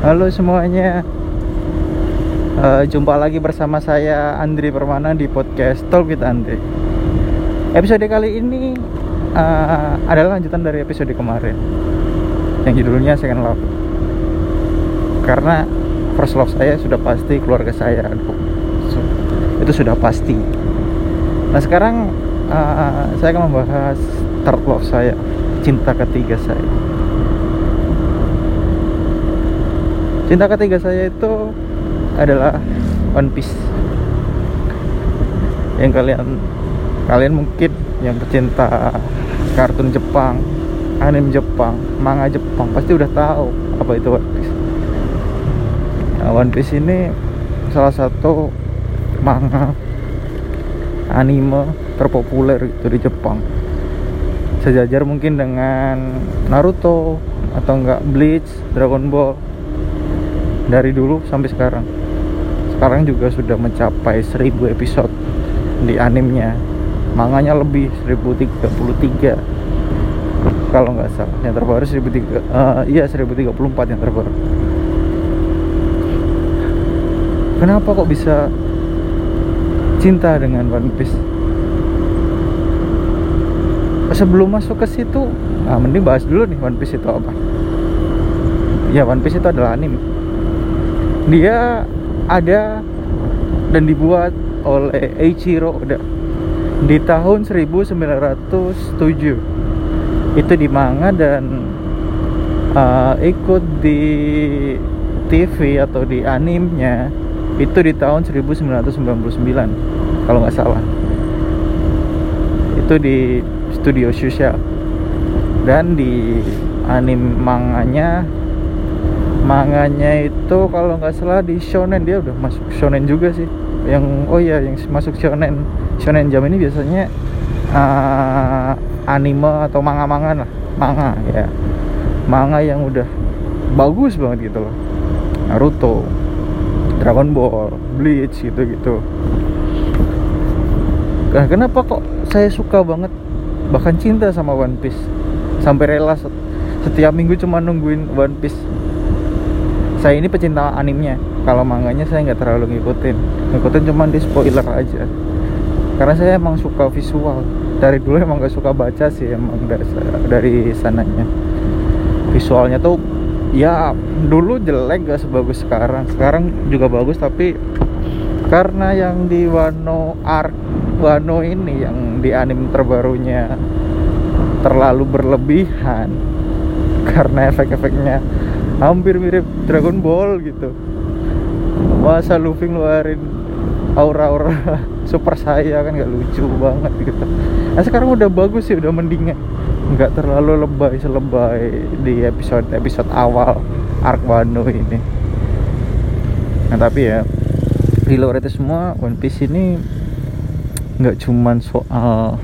Halo semuanya. Eh, Jumpa lagi bersama saya Andri Permana di podcast Talk with Andri. Episode kali ini eh, adalah lanjutan dari episode kemarin. Yang judulnya Second Love. Karena first love saya sudah pasti keluarga saya Itu sudah pasti. Nah sekarang eh, saya akan membahas third love saya Cinta ketiga saya Cinta ketiga saya itu adalah One Piece. Yang kalian kalian mungkin yang pecinta kartun Jepang, anime Jepang, manga Jepang pasti udah tahu apa itu One Piece. Nah, One Piece ini salah satu manga anime terpopuler itu di Jepang. Sejajar mungkin dengan Naruto atau enggak Bleach, Dragon Ball dari dulu sampai sekarang. Sekarang juga sudah mencapai 1000 episode di animenya. Manganya lebih 1033 kalau nggak salah yang terbaru 1003 eh, iya 1034 yang terbaru. Kenapa kok bisa cinta dengan One Piece? Sebelum masuk ke situ nah mending bahas dulu nih One Piece itu apa. Ya One Piece itu adalah anime dia ada dan dibuat oleh Eiichiro Oda di tahun 1907 itu di manga dan uh, ikut di TV atau di animenya itu di tahun 1999 kalau nggak salah. Itu di studio Shusha dan di anim manganya manganya itu kalau nggak salah di shonen dia udah masuk shonen juga sih. Yang oh iya yang masuk shonen shonen jam ini biasanya uh, anime atau manga-manga lah. Manga ya. Manga yang udah bagus banget gitu loh. Naruto Dragon Ball Bleach gitu gitu nah kenapa kok saya suka banget bahkan cinta sama One Piece? Sampai rela set- setiap minggu cuma nungguin One Piece saya ini pecinta animenya kalau manganya saya nggak terlalu ngikutin. Ngikutin cuma di spoiler aja. Karena saya emang suka visual. Dari dulu emang gak suka baca sih emang dari, sananya. Visualnya tuh ya dulu jelek gak sebagus sekarang. Sekarang juga bagus tapi karena yang di Wano Arc Wano ini yang di anime terbarunya terlalu berlebihan. Karena efek-efeknya hampir mirip Dragon Ball gitu. Masa Luffy ngeluarin aura-aura super saya kan nggak lucu banget gitu. Nah sekarang udah bagus sih udah mendingan. Nggak terlalu lebay selebay di episode episode awal Arc Wano ini. Nah tapi ya di luar itu semua One Piece ini nggak cuman soal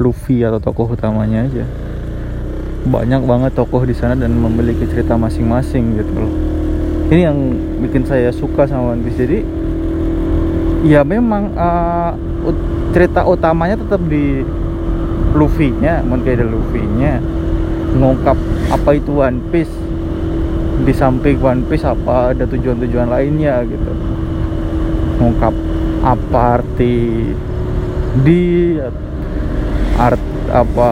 Luffy atau tokoh utamanya aja banyak banget tokoh di sana dan memiliki cerita masing-masing gitu loh. Ini yang bikin saya suka sama One Piece. Jadi ya memang uh, cerita utamanya tetap di Luffy-nya mungkin ada Luffy-nya. Ngungkap apa itu One Piece di samping One Piece apa ada tujuan-tujuan lainnya gitu. Ngungkap apa arti di art apa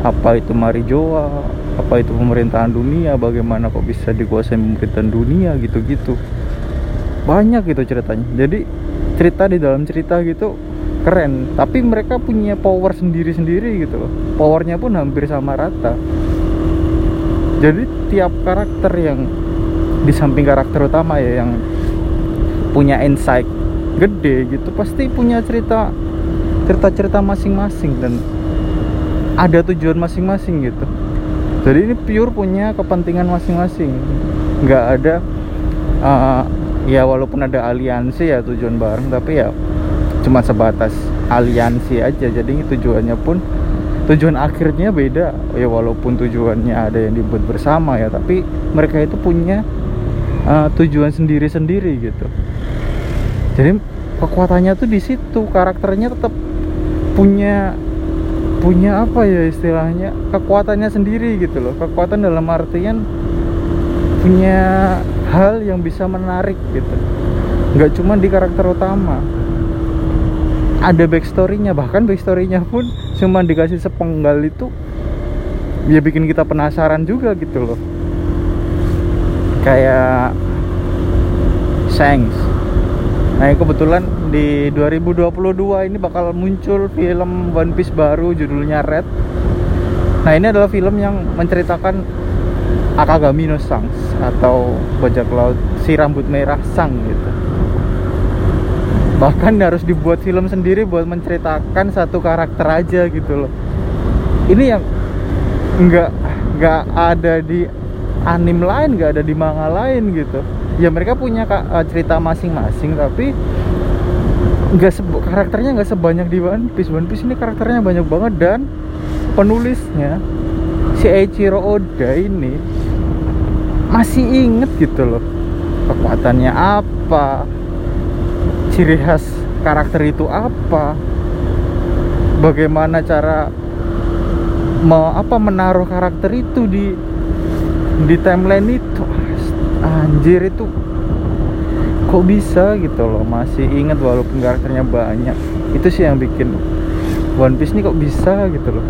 apa itu Marijoa apa itu pemerintahan dunia? Bagaimana kok bisa dikuasai pemerintahan dunia? Gitu-gitu. Banyak gitu ceritanya. Jadi cerita di dalam cerita gitu keren. Tapi mereka punya power sendiri-sendiri gitu loh. Powernya pun hampir sama rata. Jadi tiap karakter yang di samping karakter utama ya yang punya insight gede gitu pasti punya cerita cerita-cerita masing-masing. Dan ada tujuan masing-masing gitu. Jadi ini pure punya kepentingan masing-masing. Nggak ada uh, ya walaupun ada aliansi ya tujuan bareng tapi ya cuma sebatas aliansi aja. Jadi tujuannya pun tujuan akhirnya beda. Ya walaupun tujuannya ada yang dibuat bersama ya tapi mereka itu punya uh, tujuan sendiri-sendiri gitu. Jadi kekuatannya tuh di situ karakternya tetap punya punya apa ya istilahnya? Kekuatannya sendiri gitu loh. Kekuatan dalam artian punya hal yang bisa menarik gitu. Nggak cuma di karakter utama. Ada backstorynya bahkan backstorynya pun cuma dikasih sepenggal itu ya bikin kita penasaran juga gitu loh. Kayak Shanks nah kebetulan di 2022 ini bakal muncul film One Piece baru judulnya Red. Nah ini adalah film yang menceritakan Akagami no Shanks atau bajak laut si rambut merah sang gitu. Bahkan harus dibuat film sendiri buat menceritakan satu karakter aja gitu loh. Ini yang nggak nggak ada di anim lain nggak ada di manga lain gitu ya mereka punya uh, cerita masing-masing tapi nggak karakternya nggak sebanyak di One Piece. One Piece ini karakternya banyak banget dan penulisnya si Eiichiro Oda ini masih inget gitu loh kekuatannya apa ciri khas karakter itu apa bagaimana cara me, apa menaruh karakter itu di di timeline itu anjir itu kok bisa gitu loh? Masih inget walaupun karakternya banyak. Itu sih yang bikin One Piece ini kok bisa gitu loh.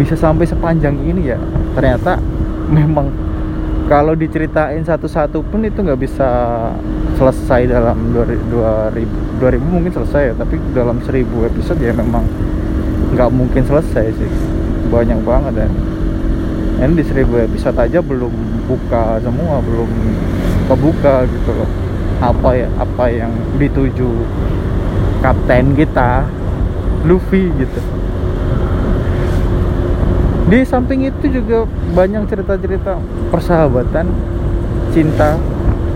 Bisa sampai sepanjang ini ya. Ternyata memang kalau diceritain satu-satu pun itu nggak bisa selesai dalam 2000, 2000 mungkin selesai ya. Tapi dalam 1000 episode ya memang nggak mungkin selesai sih. Banyak banget ya ini di 1000 episode aja belum buka semua belum kebuka gitu loh. Apa ya apa yang dituju kapten kita Luffy gitu. Di samping itu juga banyak cerita-cerita persahabatan cinta.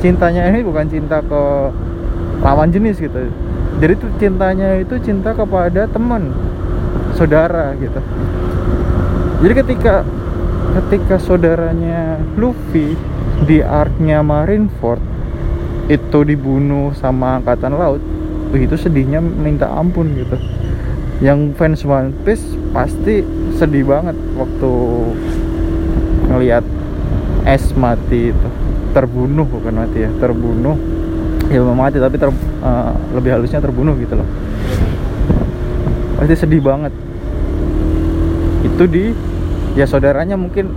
Cintanya ini bukan cinta ke lawan jenis gitu. Jadi tuh cintanya itu cinta kepada teman saudara gitu. Jadi ketika ketika saudaranya Luffy di arknya Marineford itu dibunuh sama angkatan laut itu sedihnya minta ampun gitu. Yang fans One Piece pasti sedih banget waktu ngelihat es mati itu. Terbunuh bukan mati ya terbunuh. Ya belum mati tapi ter, uh, lebih halusnya terbunuh gitu loh. Pasti sedih banget. Itu di ya saudaranya mungkin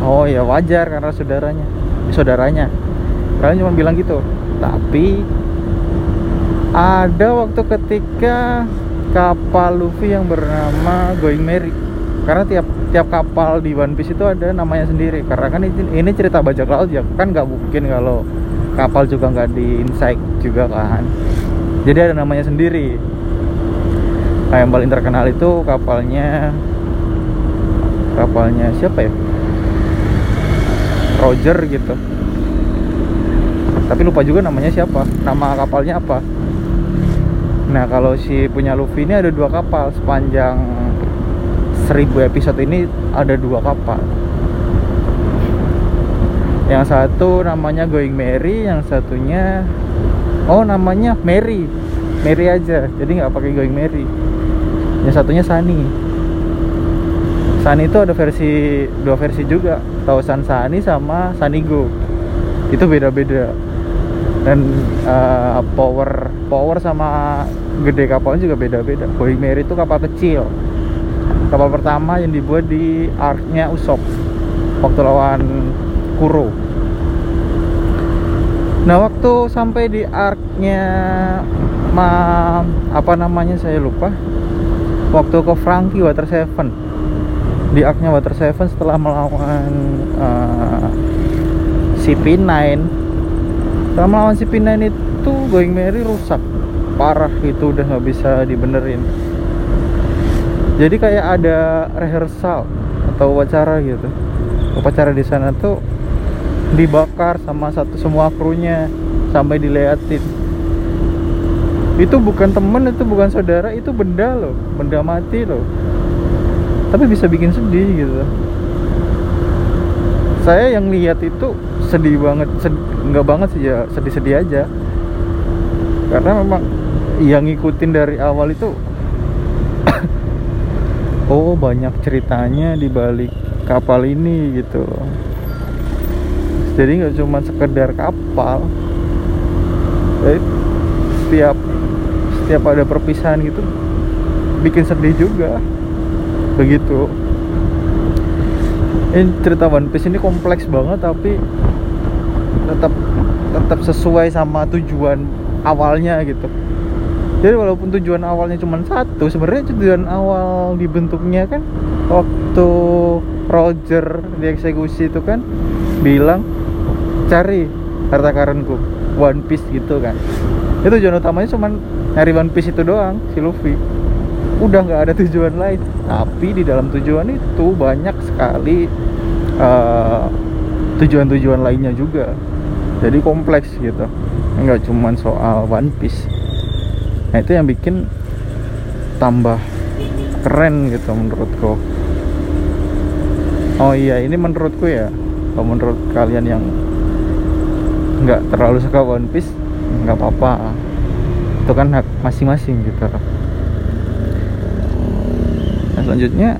oh ya wajar karena saudaranya ya, saudaranya. Kalian cuma bilang gitu. Tapi ada waktu ketika kapal Luffy yang bernama Going Merry. Karena tiap tiap kapal di One Piece itu ada namanya sendiri. Karena kan ini, ini cerita bajak laut ya. Kan nggak mungkin kalau kapal juga nggak di insight juga kan. Jadi ada namanya sendiri. Nah, yang paling terkenal itu kapalnya kapalnya siapa ya? Roger gitu. Tapi lupa juga namanya siapa. Nama kapalnya apa? Nah kalau si punya Luffy ini ada dua kapal. Sepanjang 1000 episode ini ada dua kapal. Yang satu namanya Going Mary yang satunya oh namanya Mary Mary aja jadi nggak pakai Going Mary yang satunya Sunny Sunny itu ada versi dua versi juga. Tausan Sunny sama Sunny Go itu beda-beda. Dan uh, power power sama gede kapalnya juga beda-beda. Going Mary itu kapal kecil. Kapal pertama yang dibuat di arknya Usop waktu lawan Kuro. Nah waktu sampai di arknya ma apa namanya saya lupa. Waktu ke Frankie Water Seven di arknya Water Seven setelah melawan uh, CP9 setelah melawan CP9 itu Going Merry rusak. Parah itu udah nggak bisa dibenerin. Jadi kayak ada rehearsal atau upacara gitu. Upacara di sana tuh dibakar sama satu semua krunya sampai diliatin itu bukan temen itu bukan saudara itu benda loh. Benda mati loh tapi bisa bikin sedih gitu. Saya yang lihat itu sedih banget sed, nggak banget sih ya sedih-sedih aja. Karena memang yang ngikutin dari awal itu oh banyak ceritanya di balik kapal ini gitu. Jadi nggak cuma sekedar kapal jadi setiap setiap ada perpisahan gitu bikin sedih juga begitu ini cerita One Piece ini kompleks banget tapi tetap tetap sesuai sama tujuan awalnya gitu. Jadi walaupun tujuan awalnya cuma satu sebenarnya tujuan awal dibentuknya kan waktu Roger dieksekusi itu kan bilang cari harta karunku One Piece gitu kan. Itu tujuan utamanya cuma nyari One Piece itu doang si Luffy udah nggak ada tujuan lain. Tapi di dalam tujuan itu banyak sekali tujuan tujuan-tujuan lainnya juga. Jadi kompleks gitu. Nggak cuma soal One Piece. Nah itu yang bikin tambah keren gitu menurutku. Oh iya ini menurutku ya. Kalau menurut kalian yang nggak terlalu suka One Piece nggak apa-apa. Itu kan hak masing-masing gitu nah selanjutnya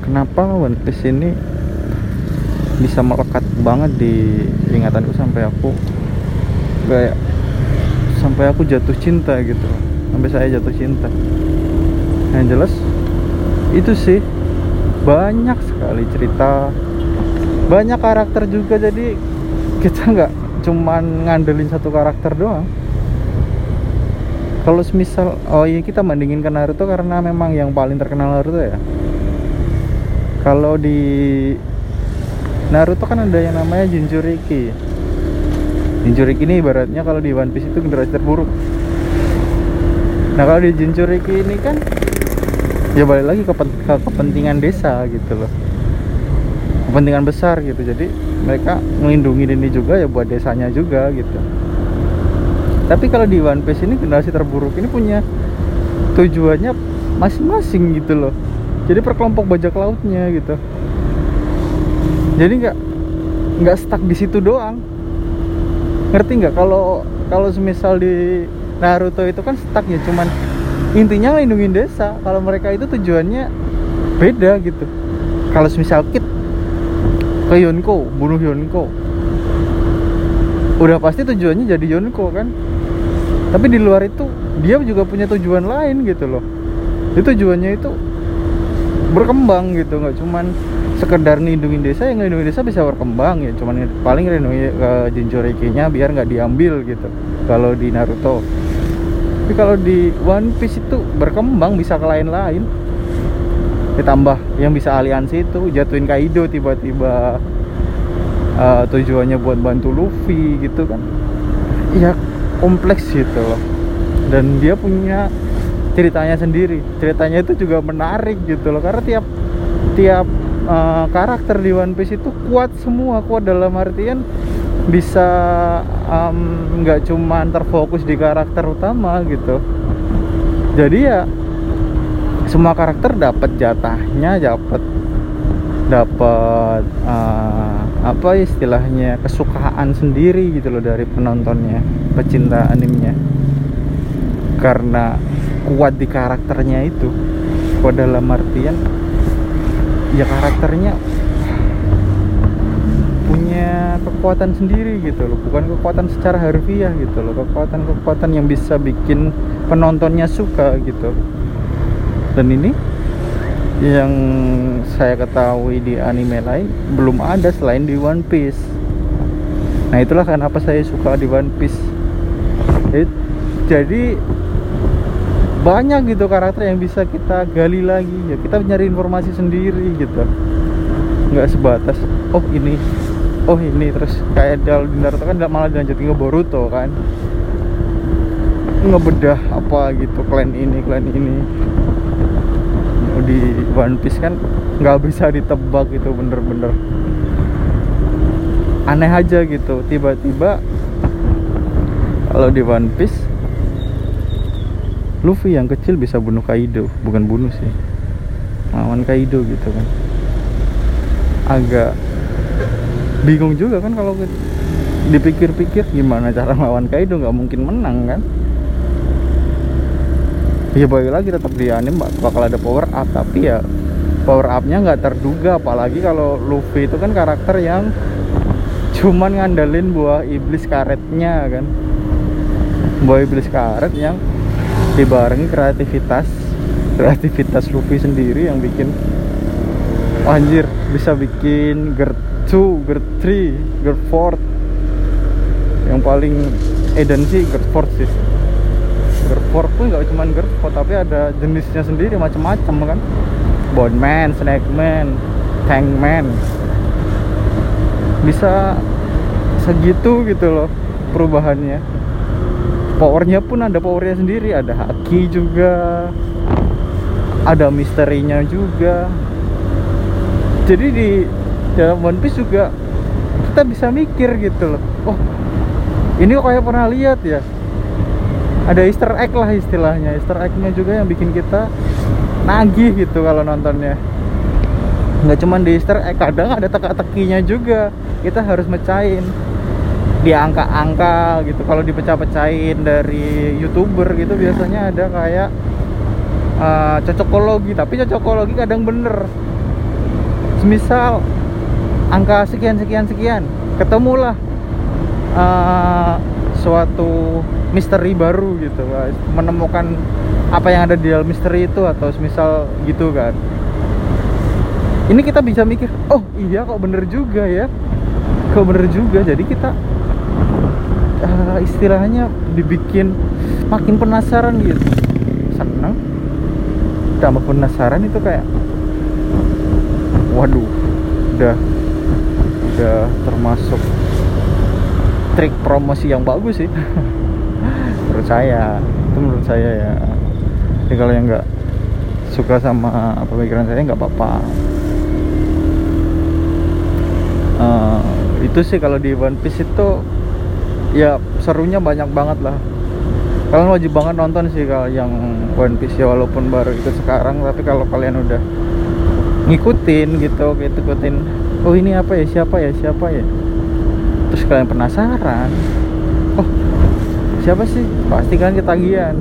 kenapa One Piece ini bisa melekat banget di ingatanku sampai aku kayak sampai aku jatuh cinta gitu. Sampai saya jatuh cinta. Yang jelas itu sih. Banyak sekali cerita banyak karakter juga. Jadi kita nggak cuman ngandelin satu karakter doang kalau semisal oh iya kita bandingin ke Naruto karena memang yang paling terkenal Naruto ya. Kalau di Naruto kan ada yang namanya Jinchuriki. Jinchuriki ini ibaratnya kalau di One Piece itu generasi terburuk. Nah kalau di Jinchuriki ini kan ya balik lagi ke, ke kepentingan desa gitu loh. Kepentingan besar gitu. Jadi mereka melindungi ini juga ya buat desanya juga gitu tapi kalau di One Piece ini generasi terburuk ini punya tujuannya masing-masing gitu loh. Jadi per kelompok bajak lautnya gitu. Jadi nggak nggak stuck di situ doang. Ngerti nggak? Kalau kalau semisal di Naruto itu kan stuck ya cuman intinya lindungin desa. Kalau mereka itu tujuannya beda gitu. Kalau semisal Kid ke Yonko bunuh Yonko. Udah pasti tujuannya jadi Yonko kan tapi di luar itu dia juga punya tujuan lain gitu loh. Itu tujuannya itu berkembang gitu nggak cuman sekedar nindungin desa yang nindungin desa bisa berkembang ya. Cuman paling lindungi ke nya biar nggak diambil gitu kalau di Naruto. Tapi kalau di One Piece itu berkembang bisa ke lain-lain. Ditambah yang bisa aliansi itu jatuhin Kaido tiba-tiba uh, tujuannya buat bantu Luffy gitu kan. Ya kompleks gitu loh. Dan dia punya ceritanya sendiri. Ceritanya itu juga menarik gitu loh karena tiap tiap uh, karakter di One Piece itu kuat semua kuat dalam artian bisa nggak um, cuma terfokus di karakter utama gitu. Jadi ya semua karakter dapat jatahnya dapat dapat uh, apa istilahnya kesukaan sendiri gitu loh dari penontonnya pecinta animenya. Karena kuat di karakternya itu kuat dalam artian ya karakternya punya kekuatan sendiri gitu loh. Bukan kekuatan secara harfiah gitu loh kekuatan-kekuatan yang bisa bikin penontonnya suka gitu. Dan ini yang saya ketahui di anime lain belum ada selain di One Piece. Nah itulah kenapa saya suka di One Piece. Jadi banyak gitu karakter yang bisa kita gali lagi. Ya kita nyari informasi sendiri gitu. Nggak sebatas oh ini oh ini. Terus kayak di Naruto kan malah dilanjutin ke Boruto kan. Ngebedah apa gitu klan ini klan ini di One Piece kan nggak bisa ditebak gitu bener-bener. Aneh aja gitu tiba-tiba kalau di One Piece Luffy yang kecil bisa bunuh Kaido bukan bunuh sih. Lawan Kaido gitu kan. Agak bingung juga kan kalau dipikir-pikir gimana cara lawan Kaido nggak mungkin menang kan ya balik lagi tetap di anime bakal ada power up tapi ya power upnya nggak terduga. Apalagi kalau Luffy itu kan karakter yang cuman ngandelin buah iblis karetnya kan. Buah iblis karet yang dibarengi kreativitas kreativitas Luffy sendiri yang bikin oh, anjir bisa bikin Gert 2, Gert 3, Gert 4 yang paling Eden sih Gert 4 sih 4 pun nggak cuma 4 tapi ada jenisnya sendiri macam-macam kan? Bone Man, Snake Man, Tank Man bisa segitu gitu loh perubahannya. Powernya pun ada powernya sendiri. Ada haki juga ada misterinya juga. Jadi di dalam One Piece juga kita bisa mikir gitu loh. Oh ini kok kayak pernah lihat ya ada easter egg lah istilahnya. Easter eggnya juga yang bikin kita nagih gitu kalau nontonnya. Nggak cuma di easter egg kadang ada teka-tekinya juga. Kita harus mecahin. Di angka-angka gitu. Kalau dipecah-pecahin dari youtuber gitu biasanya ada kayak uh, cocokologi. Tapi cocokologi kadang bener. Semisal angka sekian sekian sekian. Ketemulah uh, suatu misteri baru gitu menemukan apa yang ada di dalam misteri itu atau semisal gitu kan. Ini kita bisa mikir oh iya kok bener juga ya? Kok bener juga? Jadi kita uh, istilahnya dibikin makin penasaran gitu. Seneng. Tambah penasaran itu kayak waduh udah udah termasuk trik promosi yang bagus sih. Menurut saya itu menurut saya ya. Jadi kalau yang nggak suka sama pemikiran saya nggak apa-apa. Uh, itu sih kalau di One Piece itu ya serunya banyak banget lah. Kalian wajib banget nonton sih kalau yang One Piece ya walaupun baru ikut sekarang tapi kalau kalian udah ngikutin gitu ngikutin oh ini apa ya? Siapa ya? Siapa ya terus kalian penasaran? Oh siapa sih? Pasti kan ketagihan.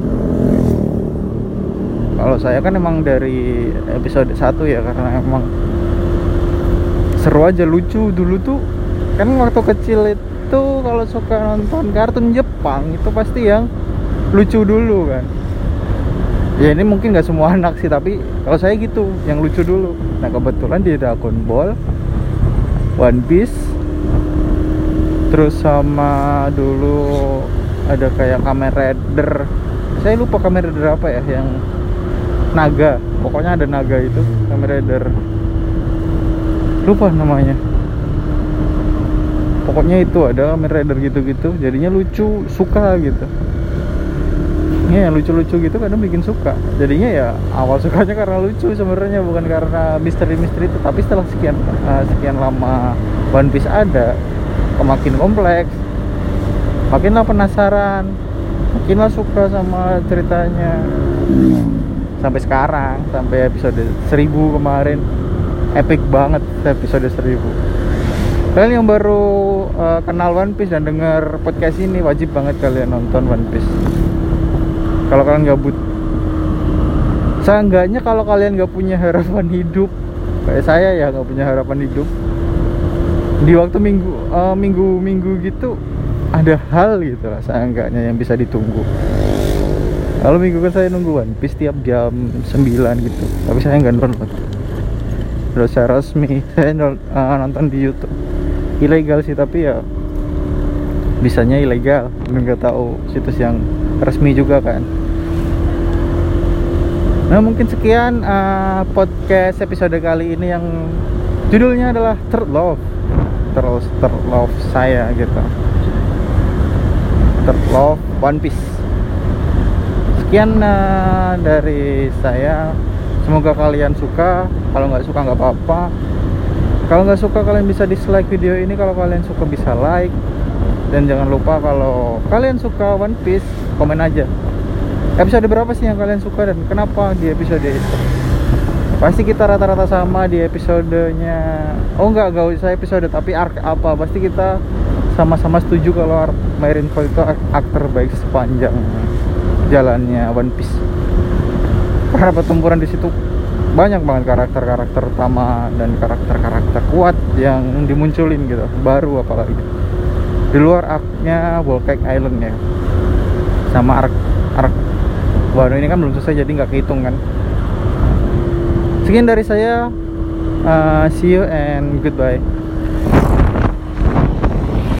Kalau saya kan emang dari episode 1 ya karena emang seru aja lucu. Dulu tuh kan waktu kecil itu kalau suka nonton kartun Jepang itu pasti yang lucu dulu kan. Ya ini mungkin nggak semua anak sih tapi kalau saya gitu yang lucu dulu. Nah kebetulan di Dragon Ball One Piece terus sama dulu ada kayak Kamen Rider. Saya lupa Kamen Rider apa ya yang naga. Pokoknya ada naga itu Kamen Rider. Lupa namanya. Pokoknya itu ada Kamen Rider gitu-gitu jadinya lucu suka gitu. Ya lucu-lucu gitu kadang bikin suka. Jadinya ya awal sukanya karena lucu sebenarnya bukan karena misteri-misteri itu tapi setelah sekian uh, sekian lama One Piece ada makin kompleks makinlah penasaran makinlah suka sama ceritanya. Sampai sekarang sampai episode 1000 kemarin. Epic banget episode 1000 kalian yang baru uh, kenal One Piece dan dengar podcast ini wajib banget kalian nonton One Piece. Kalau kalian gabut. Seenggaknya kalau kalian gak punya harapan hidup kayak saya ya gak punya harapan hidup di waktu minggu uh, minggu minggu gitu ada hal gitu lah seenggaknya yang bisa ditunggu. Kalau minggu kan saya nunggu One Piece tiap jam 9 gitu tapi saya nggak nonton udah saya resmi saya uh, nonton di YouTube. Ilegal sih tapi ya bisanya ilegal. Nggak tahu situs yang resmi juga kan. Nah mungkin sekian uh, podcast episode kali ini yang judulnya adalah Third Love terus Third Love saya gitu. Third Love One Piece. Sekian uh, dari saya. Semoga kalian suka. Kalau nggak suka nggak apa-apa. Kalau nggak suka kalian bisa dislike video ini. Kalau kalian suka bisa like. Dan jangan lupa kalau kalian suka One Piece komen aja. Episode berapa sih yang kalian suka dan kenapa di episode itu pasti kita rata-rata sama di episodenya. Oh enggak enggak usah episode tapi arc apa? Pasti kita sama-sama setuju kalau Marineford itu arc terbaik sepanjang jalannya One Piece. Karena pertempuran di situ banyak banget karakter-karakter utama dan karakter-karakter kuat yang dimunculin gitu baru apalagi. Di luar arknya Volcanic Island ya sama ark ark baru ini kan belum selesai jadi nggak kehitung kan sekian dari saya. Uh, see you and goodbye